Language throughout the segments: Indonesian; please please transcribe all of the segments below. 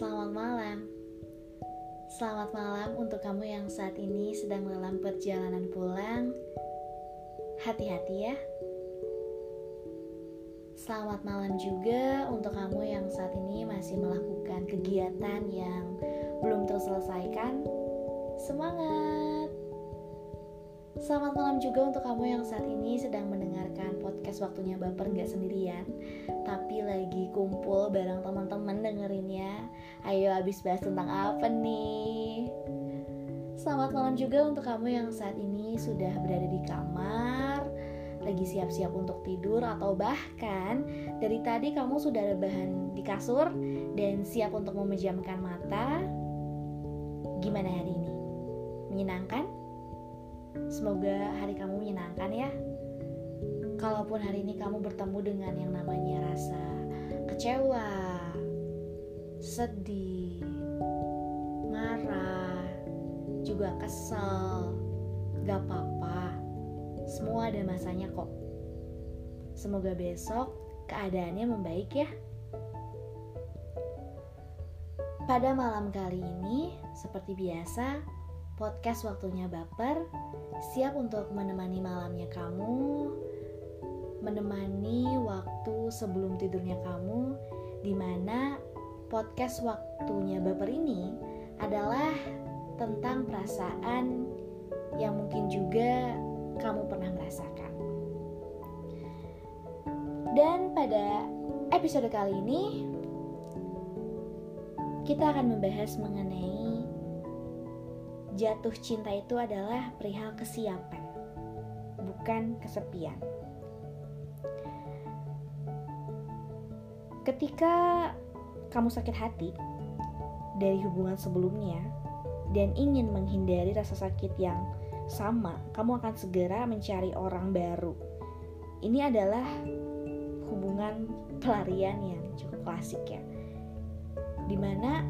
Selamat malam. Selamat malam untuk kamu yang saat ini sedang dalam perjalanan pulang. Hati-hati ya. Selamat malam juga untuk kamu yang saat ini masih melakukan kegiatan yang belum terselesaikan. Semangat! Selamat malam juga untuk kamu yang saat ini sedang mendengarkan podcast waktunya baper nggak sendirian habis bahas tentang apa nih? Selamat malam juga untuk kamu yang saat ini sudah berada di kamar Lagi siap-siap untuk tidur atau bahkan dari tadi kamu sudah rebahan di kasur Dan siap untuk memejamkan mata Gimana hari ini? Menyenangkan? Semoga hari kamu menyenangkan ya. Kalaupun hari ini kamu bertemu dengan yang namanya rasa kecewa, sedih, juga kesel, gak apa-apa. Semua ada masanya kok. Semoga besok keadaannya membaik ya. Pada malam kali ini, seperti biasa, podcast waktunya baper siap untuk menemani malamnya kamu, menemani waktu sebelum tidurnya kamu, di mana podcast waktunya baper ini adalah tentang perasaan yang mungkin juga kamu pernah merasakan. Dan pada episode kali ini kita akan membahas mengenai jatuh cinta itu adalah perihal kesiapan, bukan kesepian. Ketika kamu sakit hati dari hubungan sebelumnya dan ingin menghindari rasa sakit yang sama, kamu akan segera mencari orang baru. Ini adalah hubungan pelarian yang cukup klasik ya. Di mana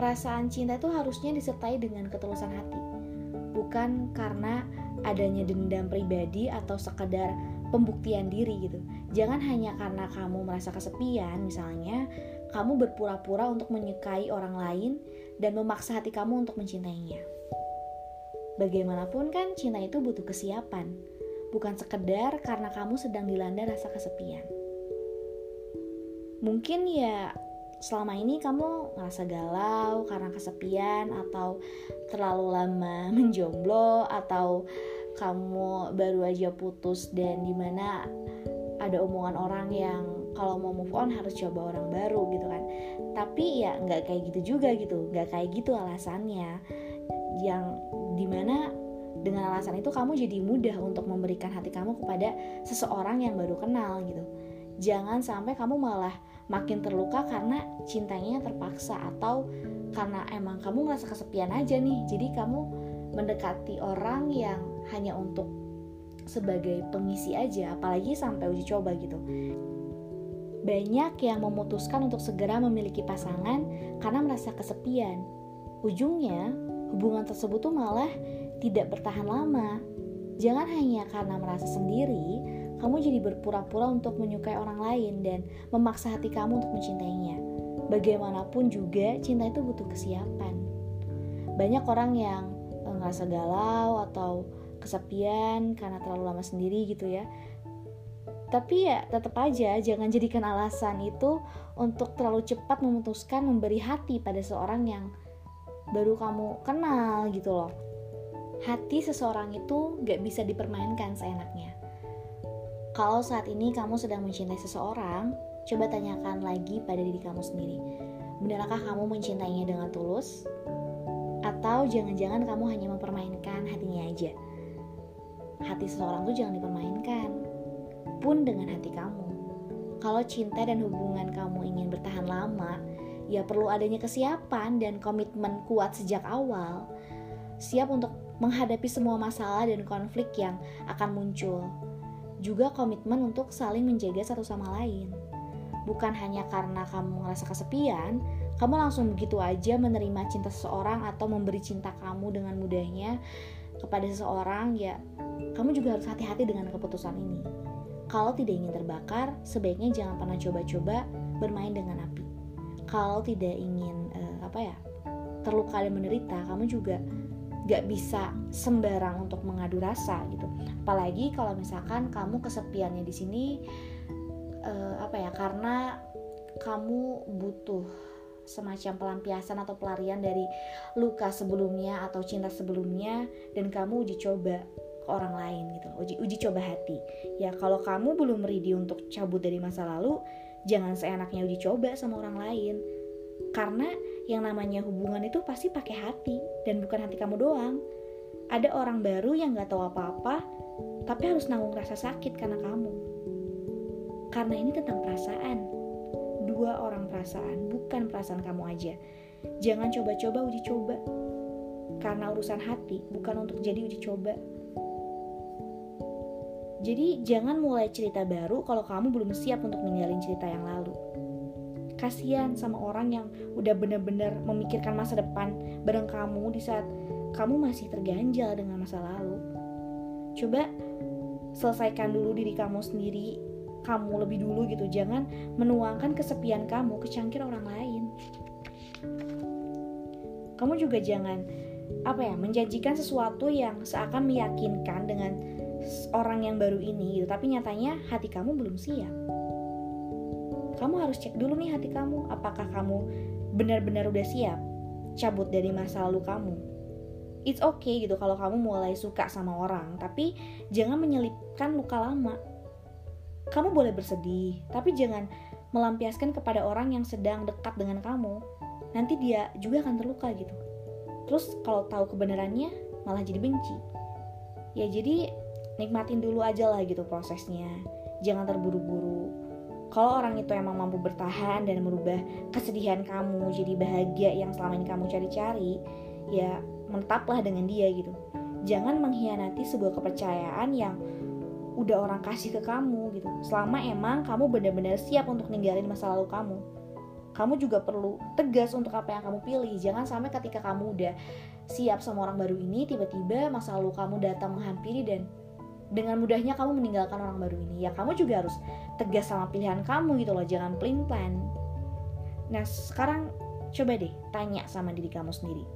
perasaan cinta itu harusnya disertai dengan ketulusan hati bukan karena adanya dendam pribadi atau sekedar pembuktian diri gitu jangan hanya karena kamu merasa kesepian misalnya kamu berpura-pura untuk menyukai orang lain dan memaksa hati kamu untuk mencintainya. Bagaimanapun kan cinta itu butuh kesiapan. Bukan sekedar karena kamu sedang dilanda rasa kesepian. Mungkin ya selama ini kamu ngerasa galau karena kesepian atau terlalu lama menjomblo atau kamu baru aja putus dan di mana ada omongan orang yang kalau mau move on harus coba orang baru gitu kan. Tapi ya nggak kayak gitu juga gitu nggak kayak gitu alasannya. Yang di mana dengan alasan itu kamu jadi mudah untuk memberikan hati kamu kepada seseorang yang baru kenal gitu. Jangan sampai kamu malah makin terluka karena cintanya terpaksa atau karena emang kamu ngerasa kesepian aja nih. Jadi kamu mendekati orang yang hanya untuk sebagai pengisi aja apalagi sampai uji coba gitu banyak yang memutuskan untuk segera memiliki pasangan karena merasa kesepian ujungnya hubungan tersebut tuh malah tidak bertahan lama jangan hanya karena merasa sendiri kamu jadi berpura-pura untuk menyukai orang lain dan memaksa hati kamu untuk mencintainya. Bagaimanapun juga, cinta itu butuh kesiapan. Banyak orang yang ngerasa galau atau kesepian karena terlalu lama sendiri gitu ya. Tapi ya tetap aja jangan jadikan alasan itu untuk terlalu cepat memutuskan memberi hati pada seorang yang baru kamu kenal gitu loh. Hati seseorang itu gak bisa dipermainkan seenaknya kalau saat ini kamu sedang mencintai seseorang, coba tanyakan lagi pada diri kamu sendiri. Benarkah kamu mencintainya dengan tulus? Atau jangan-jangan kamu hanya mempermainkan hatinya aja? Hati seseorang tuh jangan dipermainkan, pun dengan hati kamu. Kalau cinta dan hubungan kamu ingin bertahan lama, ya perlu adanya kesiapan dan komitmen kuat sejak awal. Siap untuk menghadapi semua masalah dan konflik yang akan muncul juga komitmen untuk saling menjaga satu sama lain. Bukan hanya karena kamu ngerasa kesepian, kamu langsung begitu aja menerima cinta seseorang atau memberi cinta kamu dengan mudahnya kepada seseorang, ya kamu juga harus hati-hati dengan keputusan ini. Kalau tidak ingin terbakar, sebaiknya jangan pernah coba-coba bermain dengan api. kalau tidak ingin uh, apa ya terluka dan menderita kamu juga gak bisa sembarang untuk mengadu rasa gitu apalagi kalau misalkan kamu kesepiannya di sini uh, apa ya karena kamu butuh semacam pelampiasan atau pelarian dari luka sebelumnya atau cinta sebelumnya dan kamu uji coba orang lain gitu uji uji coba hati ya kalau kamu belum ready untuk cabut dari masa lalu jangan seenaknya uji coba sama orang lain karena yang namanya hubungan itu pasti pakai hati dan bukan hati kamu doang ada orang baru yang nggak tahu apa-apa tapi harus nanggung rasa sakit karena kamu karena ini tentang perasaan dua orang perasaan, bukan perasaan kamu aja. Jangan coba-coba uji coba. Karena urusan hati bukan untuk jadi uji coba. Jadi jangan mulai cerita baru kalau kamu belum siap untuk ninggalin cerita yang lalu. Kasihan sama orang yang udah bener-bener memikirkan masa depan bareng kamu di saat kamu masih terganjal dengan masa lalu. Coba selesaikan dulu diri kamu sendiri kamu lebih dulu gitu jangan menuangkan kesepian kamu ke cangkir orang lain kamu juga jangan apa ya menjanjikan sesuatu yang seakan meyakinkan dengan orang yang baru ini gitu tapi nyatanya hati kamu belum siap kamu harus cek dulu nih hati kamu apakah kamu benar-benar udah siap cabut dari masa lalu kamu it's okay gitu kalau kamu mulai suka sama orang tapi jangan menyelipkan luka lama kamu boleh bersedih, tapi jangan melampiaskan kepada orang yang sedang dekat dengan kamu. Nanti dia juga akan terluka gitu. Terus kalau tahu kebenarannya malah jadi benci. Ya jadi nikmatin dulu aja lah gitu prosesnya. Jangan terburu-buru. Kalau orang itu emang mampu bertahan dan merubah kesedihan kamu jadi bahagia yang selama ini kamu cari-cari, ya menetaplah dengan dia gitu. Jangan mengkhianati sebuah kepercayaan yang udah orang kasih ke kamu gitu selama emang kamu benar-benar siap untuk ninggalin masa lalu kamu kamu juga perlu tegas untuk apa yang kamu pilih jangan sampai ketika kamu udah siap sama orang baru ini tiba-tiba masa lalu kamu datang menghampiri dan dengan mudahnya kamu meninggalkan orang baru ini ya kamu juga harus tegas sama pilihan kamu gitu loh jangan plain plan. Nah sekarang coba deh tanya sama diri kamu sendiri.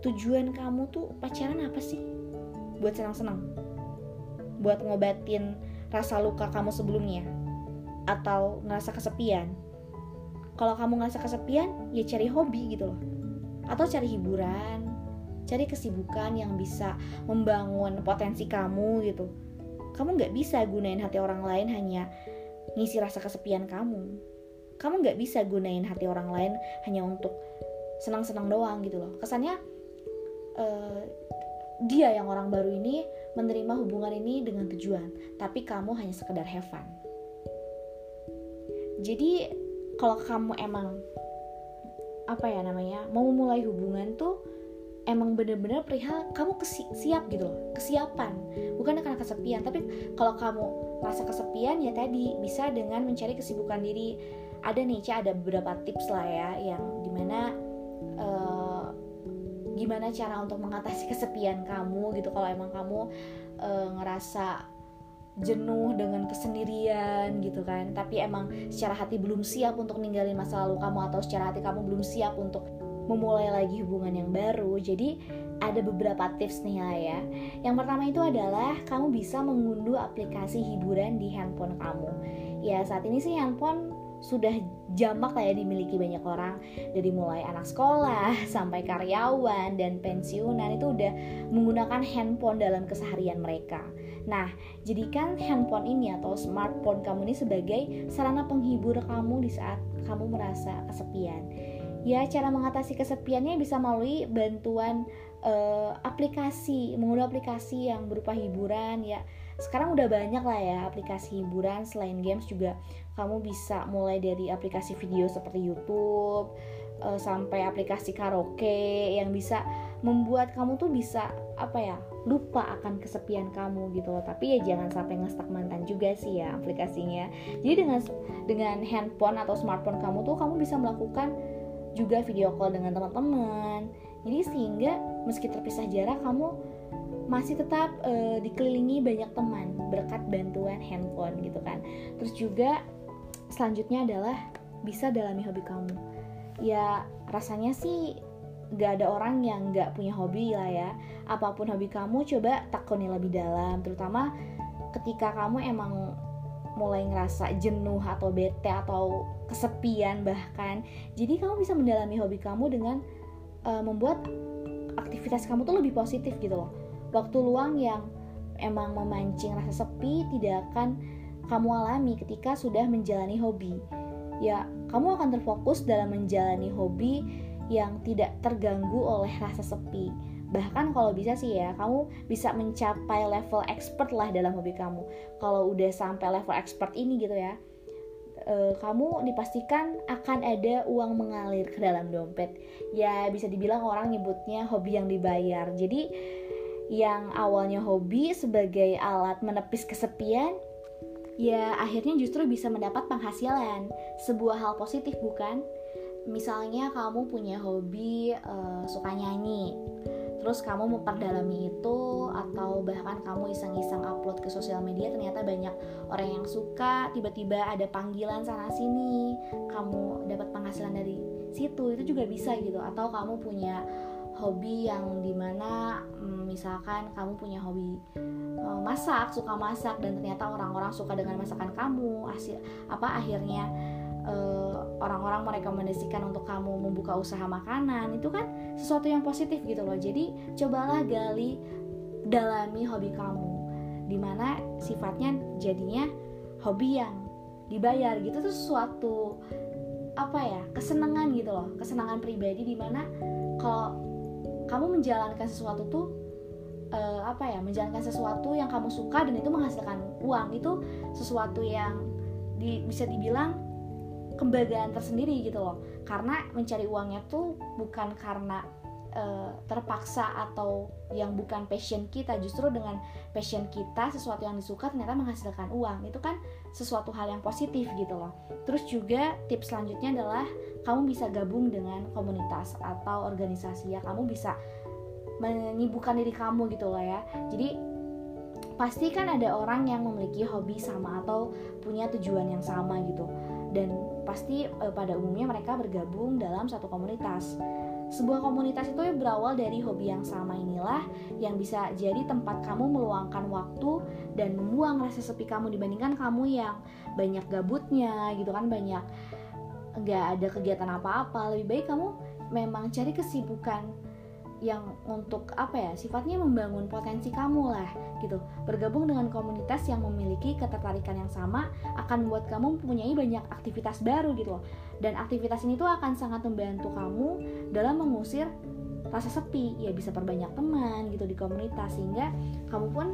Tujuan kamu tuh pacaran apa sih? Buat senang-senang? Buat ngobatin rasa luka kamu sebelumnya? Atau ngerasa kesepian? Kalau kamu ngerasa kesepian ya cari hobi gitu loh. Atau cari hiburan cari kesibukan yang bisa membangun potensi kamu gitu. Kamu nggak bisa gunain hati orang lain hanya ngisi rasa kesepian kamu. Kamu nggak bisa gunain hati orang lain hanya untuk senang-senang doang gitu loh. Kesannya uh, dia yang orang baru ini menerima hubungan ini dengan tujuan, tapi kamu hanya sekedar have fun. Jadi kalau kamu emang apa ya namanya mau memulai hubungan tuh emang bener-bener perihal kamu kesi siap gitu loh kesiapan. Bukan karena kesepian tapi kalau kamu merasa kesepian ya tadi bisa dengan mencari kesibukan diri. Ada nih Ca ada beberapa tips lah ya yang di mana uh, gimana cara untuk mengatasi kesepian kamu gitu. Kalau emang kamu e, ngerasa jenuh dengan kesendirian gitu kan tapi emang secara hati belum siap untuk ninggalin masa lalu kamu atau secara hati kamu belum siap untuk memulai lagi hubungan yang baru jadi ada beberapa tips nih lah ya yang pertama itu adalah kamu bisa mengunduh aplikasi hiburan di handphone kamu ya saat ini sih handphone sudah jamak lah ya dimiliki banyak orang dari mulai anak sekolah sampai karyawan dan pensiunan itu udah menggunakan handphone dalam keseharian mereka. Nah, jadikan handphone ini atau smartphone kamu ini sebagai sarana penghibur kamu di saat kamu merasa kesepian. Ya, cara mengatasi kesepiannya bisa melalui bantuan uh, aplikasi, mengunduh aplikasi yang berupa hiburan ya. Sekarang udah banyak lah ya aplikasi hiburan selain games juga. Kamu bisa mulai dari aplikasi video seperti YouTube uh, sampai aplikasi karaoke yang bisa membuat kamu tuh bisa apa ya lupa akan kesepian kamu gitu loh. Tapi ya jangan sampai ngestak mantan juga sih ya aplikasinya. Jadi dengan dengan handphone atau smartphone kamu tuh kamu bisa melakukan juga video call dengan teman-teman. Jadi sehingga meski terpisah jarak kamu masih tetap uh, dikelilingi banyak teman berkat bantuan handphone gitu kan. Terus juga selanjutnya adalah bisa dalami hobi kamu. Ya rasanya sih gak ada orang yang gak punya hobi lah ya. Apa pun hobi kamu coba tekuni lebih dalam terutama ketika kamu emang mulai ngerasa jenuh atau bete atau kesepian bahkan. Jadi kamu bisa mendalami hobi kamu dengan uh, membuat aktivitas kamu tuh lebih positif gitu loh. Waktu luang yang emang memancing rasa sepi tidak akan kamu alami ketika sudah menjalani hobi. Ya kamu akan terfokus dalam menjalani hobi yang tidak terganggu oleh rasa sepi bahkan kalau bisa sih ya kamu bisa mencapai level expert lah dalam hobi kamu. Kalau udah sampai level expert ini gitu ya e, kamu dipastikan akan ada uang mengalir ke dalam dompet. Ya bisa dibilang orang nyebutnya hobi yang dibayar. Jadi yang awalnya hobi sebagai alat menepis kesepian ya akhirnya justru bisa mendapat penghasilan. Sebuah hal positif bukan? Misalnya kamu punya hobi uh, suka nyanyi terus kamu memperdalami itu atau bahkan kamu iseng-iseng upload ke sosial media ternyata banyak orang yang suka tiba-tiba ada panggilan sana sini kamu dapat penghasilan dari situ itu juga bisa gitu. Atau kamu punya hobi yang di mana hmm, misalkan kamu punya hobi uh, masak suka masak dan ternyata orang-orang suka dengan masakan kamu hasil apa akhirnya uh, orang-orang merekomendasikan untuk kamu membuka usaha makanan itu kan sesuatu yang positif gitu loh. Jadi cobalah gali dalami hobi kamu di mana sifatnya jadinya hobi yang dibayar gitu. Tuh sesuatu apa ya kesenangan gitu loh kesenangan pribadi di mana kalau kamu menjalankan sesuatu tuh uh, apa ya menjalankan sesuatu yang kamu suka dan itu menghasilkan uang itu sesuatu yang di, bisa dibilang kebanggaan tersendiri gitu loh. Karena mencari uangnya tuh bukan karena uh, terpaksa atau yang bukan passion kita. Justru dengan passion kita sesuatu yang disuka ternyata menghasilkan uang. Itu kan sesuatu hal yang positif gitu loh. Terus juga tips selanjutnya adalah kamu bisa gabung dengan komunitas atau organisasi ya. Kamu bisa menyibukkan diri kamu gitu loh ya. Jadi pasti kan ada orang yang memiliki hobi sama atau punya tujuan yang sama gitu. Dan pasti e, pada umumnya mereka bergabung dalam satu komunitas. Sebuah komunitas itu berawal dari hobi yang sama inilah yang bisa jadi tempat kamu meluangkan waktu dan membuang rasa sepi kamu dibandingkan kamu yang banyak gabutnya gitu kan banyak nggak ada kegiatan apa-apa lebih baik kamu memang cari kesibukan yang untuk apa ya sifatnya membangun potensi kamu lah gitu. Bergabung dengan komunitas yang memiliki ketertarikan yang sama akan membuat kamu mempunyai banyak aktivitas baru gitu loh. Dan aktivitas ini tuh akan sangat membantu kamu dalam mengusir rasa sepi. Ya bisa perbanyak teman gitu di komunitas. Sehingga kamu pun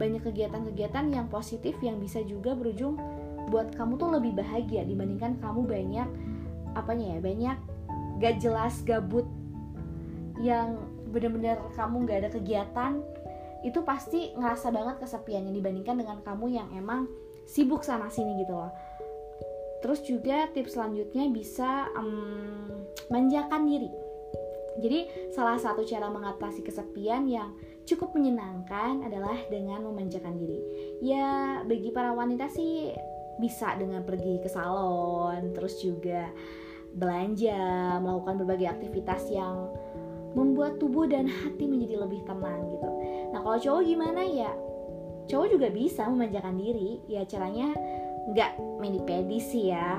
banyak kegiatan-kegiatan yang positif yang bisa juga berujung buat kamu tuh lebih bahagia dibandingkan kamu banyak apanya ya banyak gak jelas gabut yang bener-bener kamu nggak ada kegiatan itu pasti ngerasa banget kesepiannya dibandingkan dengan kamu yang emang sibuk sana sini gitu loh. Terus juga tips selanjutnya bisa um, manjakan diri. Jadi salah satu cara mengatasi kesepian yang cukup menyenangkan adalah dengan memanjakan diri. Ya bagi para wanita sih bisa dengan pergi ke salon terus juga belanja melakukan berbagai aktivitas yang membuat tubuh dan hati menjadi lebih tenang gitu. Nah kalau cowok gimana ya? Cowok juga bisa memanjakan diri, ya caranya nggak mani sih ya.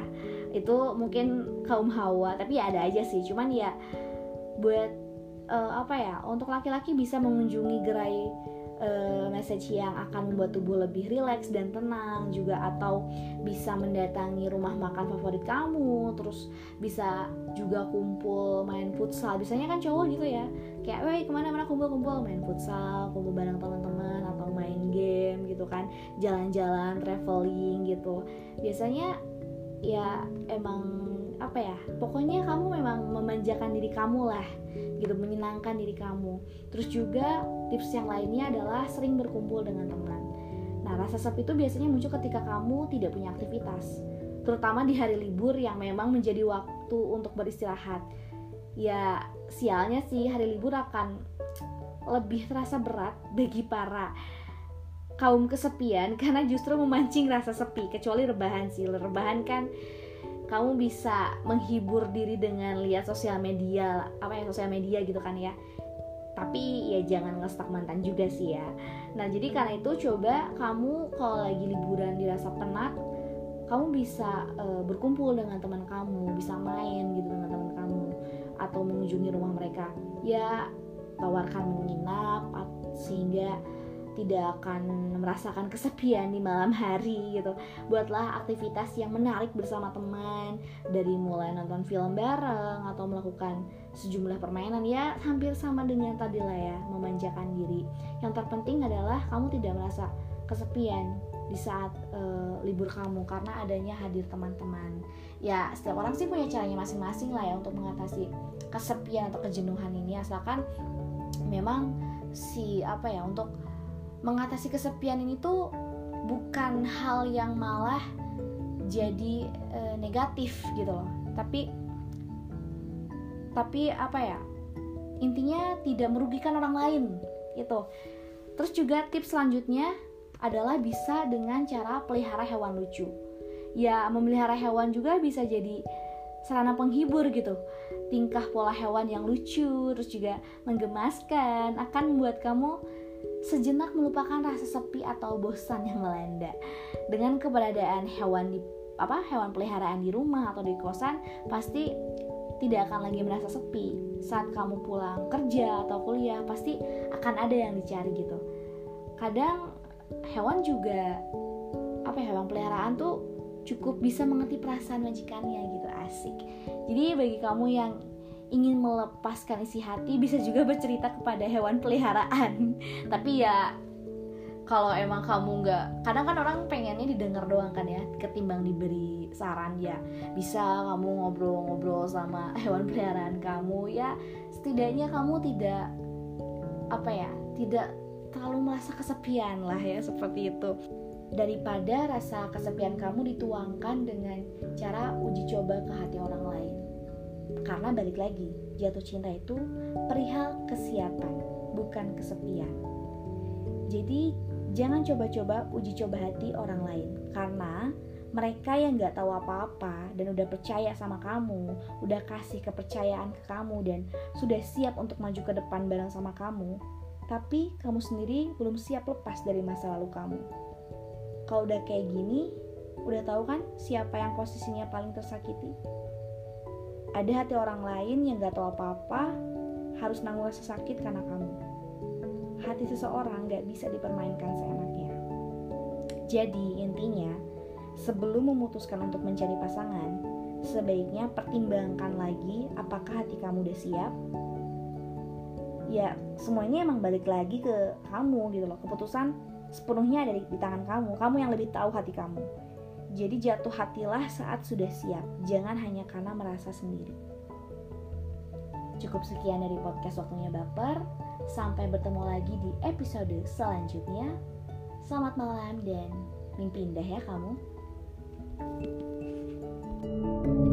Itu mungkin kaum hawa, tapi ya ada aja sih. Cuman ya buat uh, apa ya? Untuk laki-laki bisa mengunjungi gerai uh, message yang akan membuat tubuh lebih rileks dan tenang juga atau bisa mendatangi rumah makan favorit kamu terus bisa juga kumpul main futsal. Biasanya kan cowok gitu ya kayak weh ke mana-mana kumpul-kumpul main futsal kumpul bareng teman-teman atau main game gitu kan jalan-jalan traveling gitu. Biasanya ya emang apa ya pokoknya kamu memang memanjakan diri kamu lah gitu menyenangkan diri kamu. Terus juga tips yang lainnya adalah sering berkumpul dengan teman. Nah rasa sepi itu biasanya muncul ketika kamu tidak punya aktivitas terutama di hari libur yang memang menjadi waktu untuk beristirahat. Ya sialnya sih hari libur akan lebih terasa berat bagi para kaum kesepian karena justru memancing rasa sepi kecuali rebahan sih. Rebahan kan kamu bisa menghibur diri dengan lihat sosial media apa ya sosial media gitu kan ya. Tapi ya jangan ngestak mantan juga sih ya. Nah jadi karena itu coba kamu kalau lagi liburan dirasa penat kamu bisa uh, berkumpul dengan teman kamu bisa main gitu dengan teman kamu atau mengunjungi rumah mereka. Ya tawarkan menginap sehingga tidak akan merasakan kesepian di malam hari gitu. Buatlah aktivitas yang menarik bersama teman dari mulai nonton film bareng atau melakukan sejumlah permainan ya hampir sama dengan tadi lah ya memanjakan diri. Yang terpenting adalah kamu tidak merasa kesepian di saat uh, libur kamu karena adanya hadir teman-teman. Ya setiap orang sih punya caranya masing-masing lah ya untuk mengatasi kesepian atau kejenuhan ini. Asalkan memang si apa ya untuk mengatasi kesepian ini tuh bukan hal yang malah jadi e, negatif gitu loh. Tapi tapi apa ya intinya tidak merugikan orang lain gitu. Terus juga tips selanjutnya adalah bisa dengan cara pelihara hewan lucu. Ya memelihara hewan juga bisa jadi sarana penghibur gitu. Tingkah pola hewan yang lucu terus juga menggemaskan akan membuat kamu sejenak melupakan rasa sepi atau bosan yang melanda dengan keberadaan hewan di apa hewan peliharaan di rumah atau di kosan pasti tidak akan lagi merasa sepi. Saat kamu pulang kerja atau kuliah, pasti akan ada yang dicari gitu. Kadang hewan juga apa ya, hewan peliharaan tuh cukup bisa mengerti perasaan majikannya gitu, asik. Jadi bagi kamu yang ingin melepaskan isi hati bisa juga bercerita kepada hewan peliharaan. Tapi ya kalau emang kamu nggak kadang kan orang pengennya didengar doang kan ya ketimbang diberi saran ya. Bisa kamu ngobrol-ngobrol sama hewan peliharaan kamu ya setidaknya kamu tidak apa ya tidak terlalu merasa kesepian lah ya seperti itu. Daripada rasa kesepian kamu dituangkan dengan cara uji coba ke hati orang lain karena balik lagi jatuh cinta itu perihal kesiapan bukan kesepian jadi Jangan coba-coba uji coba hati orang lain karena mereka yang gak tahu apa-apa dan udah percaya sama kamu, udah kasih kepercayaan ke kamu dan sudah siap untuk maju ke depan bareng sama kamu, tapi kamu sendiri belum siap lepas dari masa lalu kamu. Kalau udah kayak gini, udah tahu kan siapa yang posisinya paling tersakiti? Ada hati orang lain yang gak tahu apa-apa, harus nanggung rasa sakit karena kamu hati seseorang gak bisa dipermainkan seenaknya. Jadi intinya, sebelum memutuskan untuk mencari pasangan, sebaiknya pertimbangkan lagi apakah hati kamu udah siap. Ya, semua ini emang balik lagi ke kamu gitu loh. Keputusan sepenuhnya ada di, di tangan kamu. Kamu yang lebih tahu hati kamu. Jadi jatuh hatilah saat sudah siap, jangan hanya karena merasa sendiri. Cukup sekian dari podcast Waktunya Baper. Sampai bertemu lagi di episode selanjutnya. Selamat malam dan mimpi indah ya kamu. thank you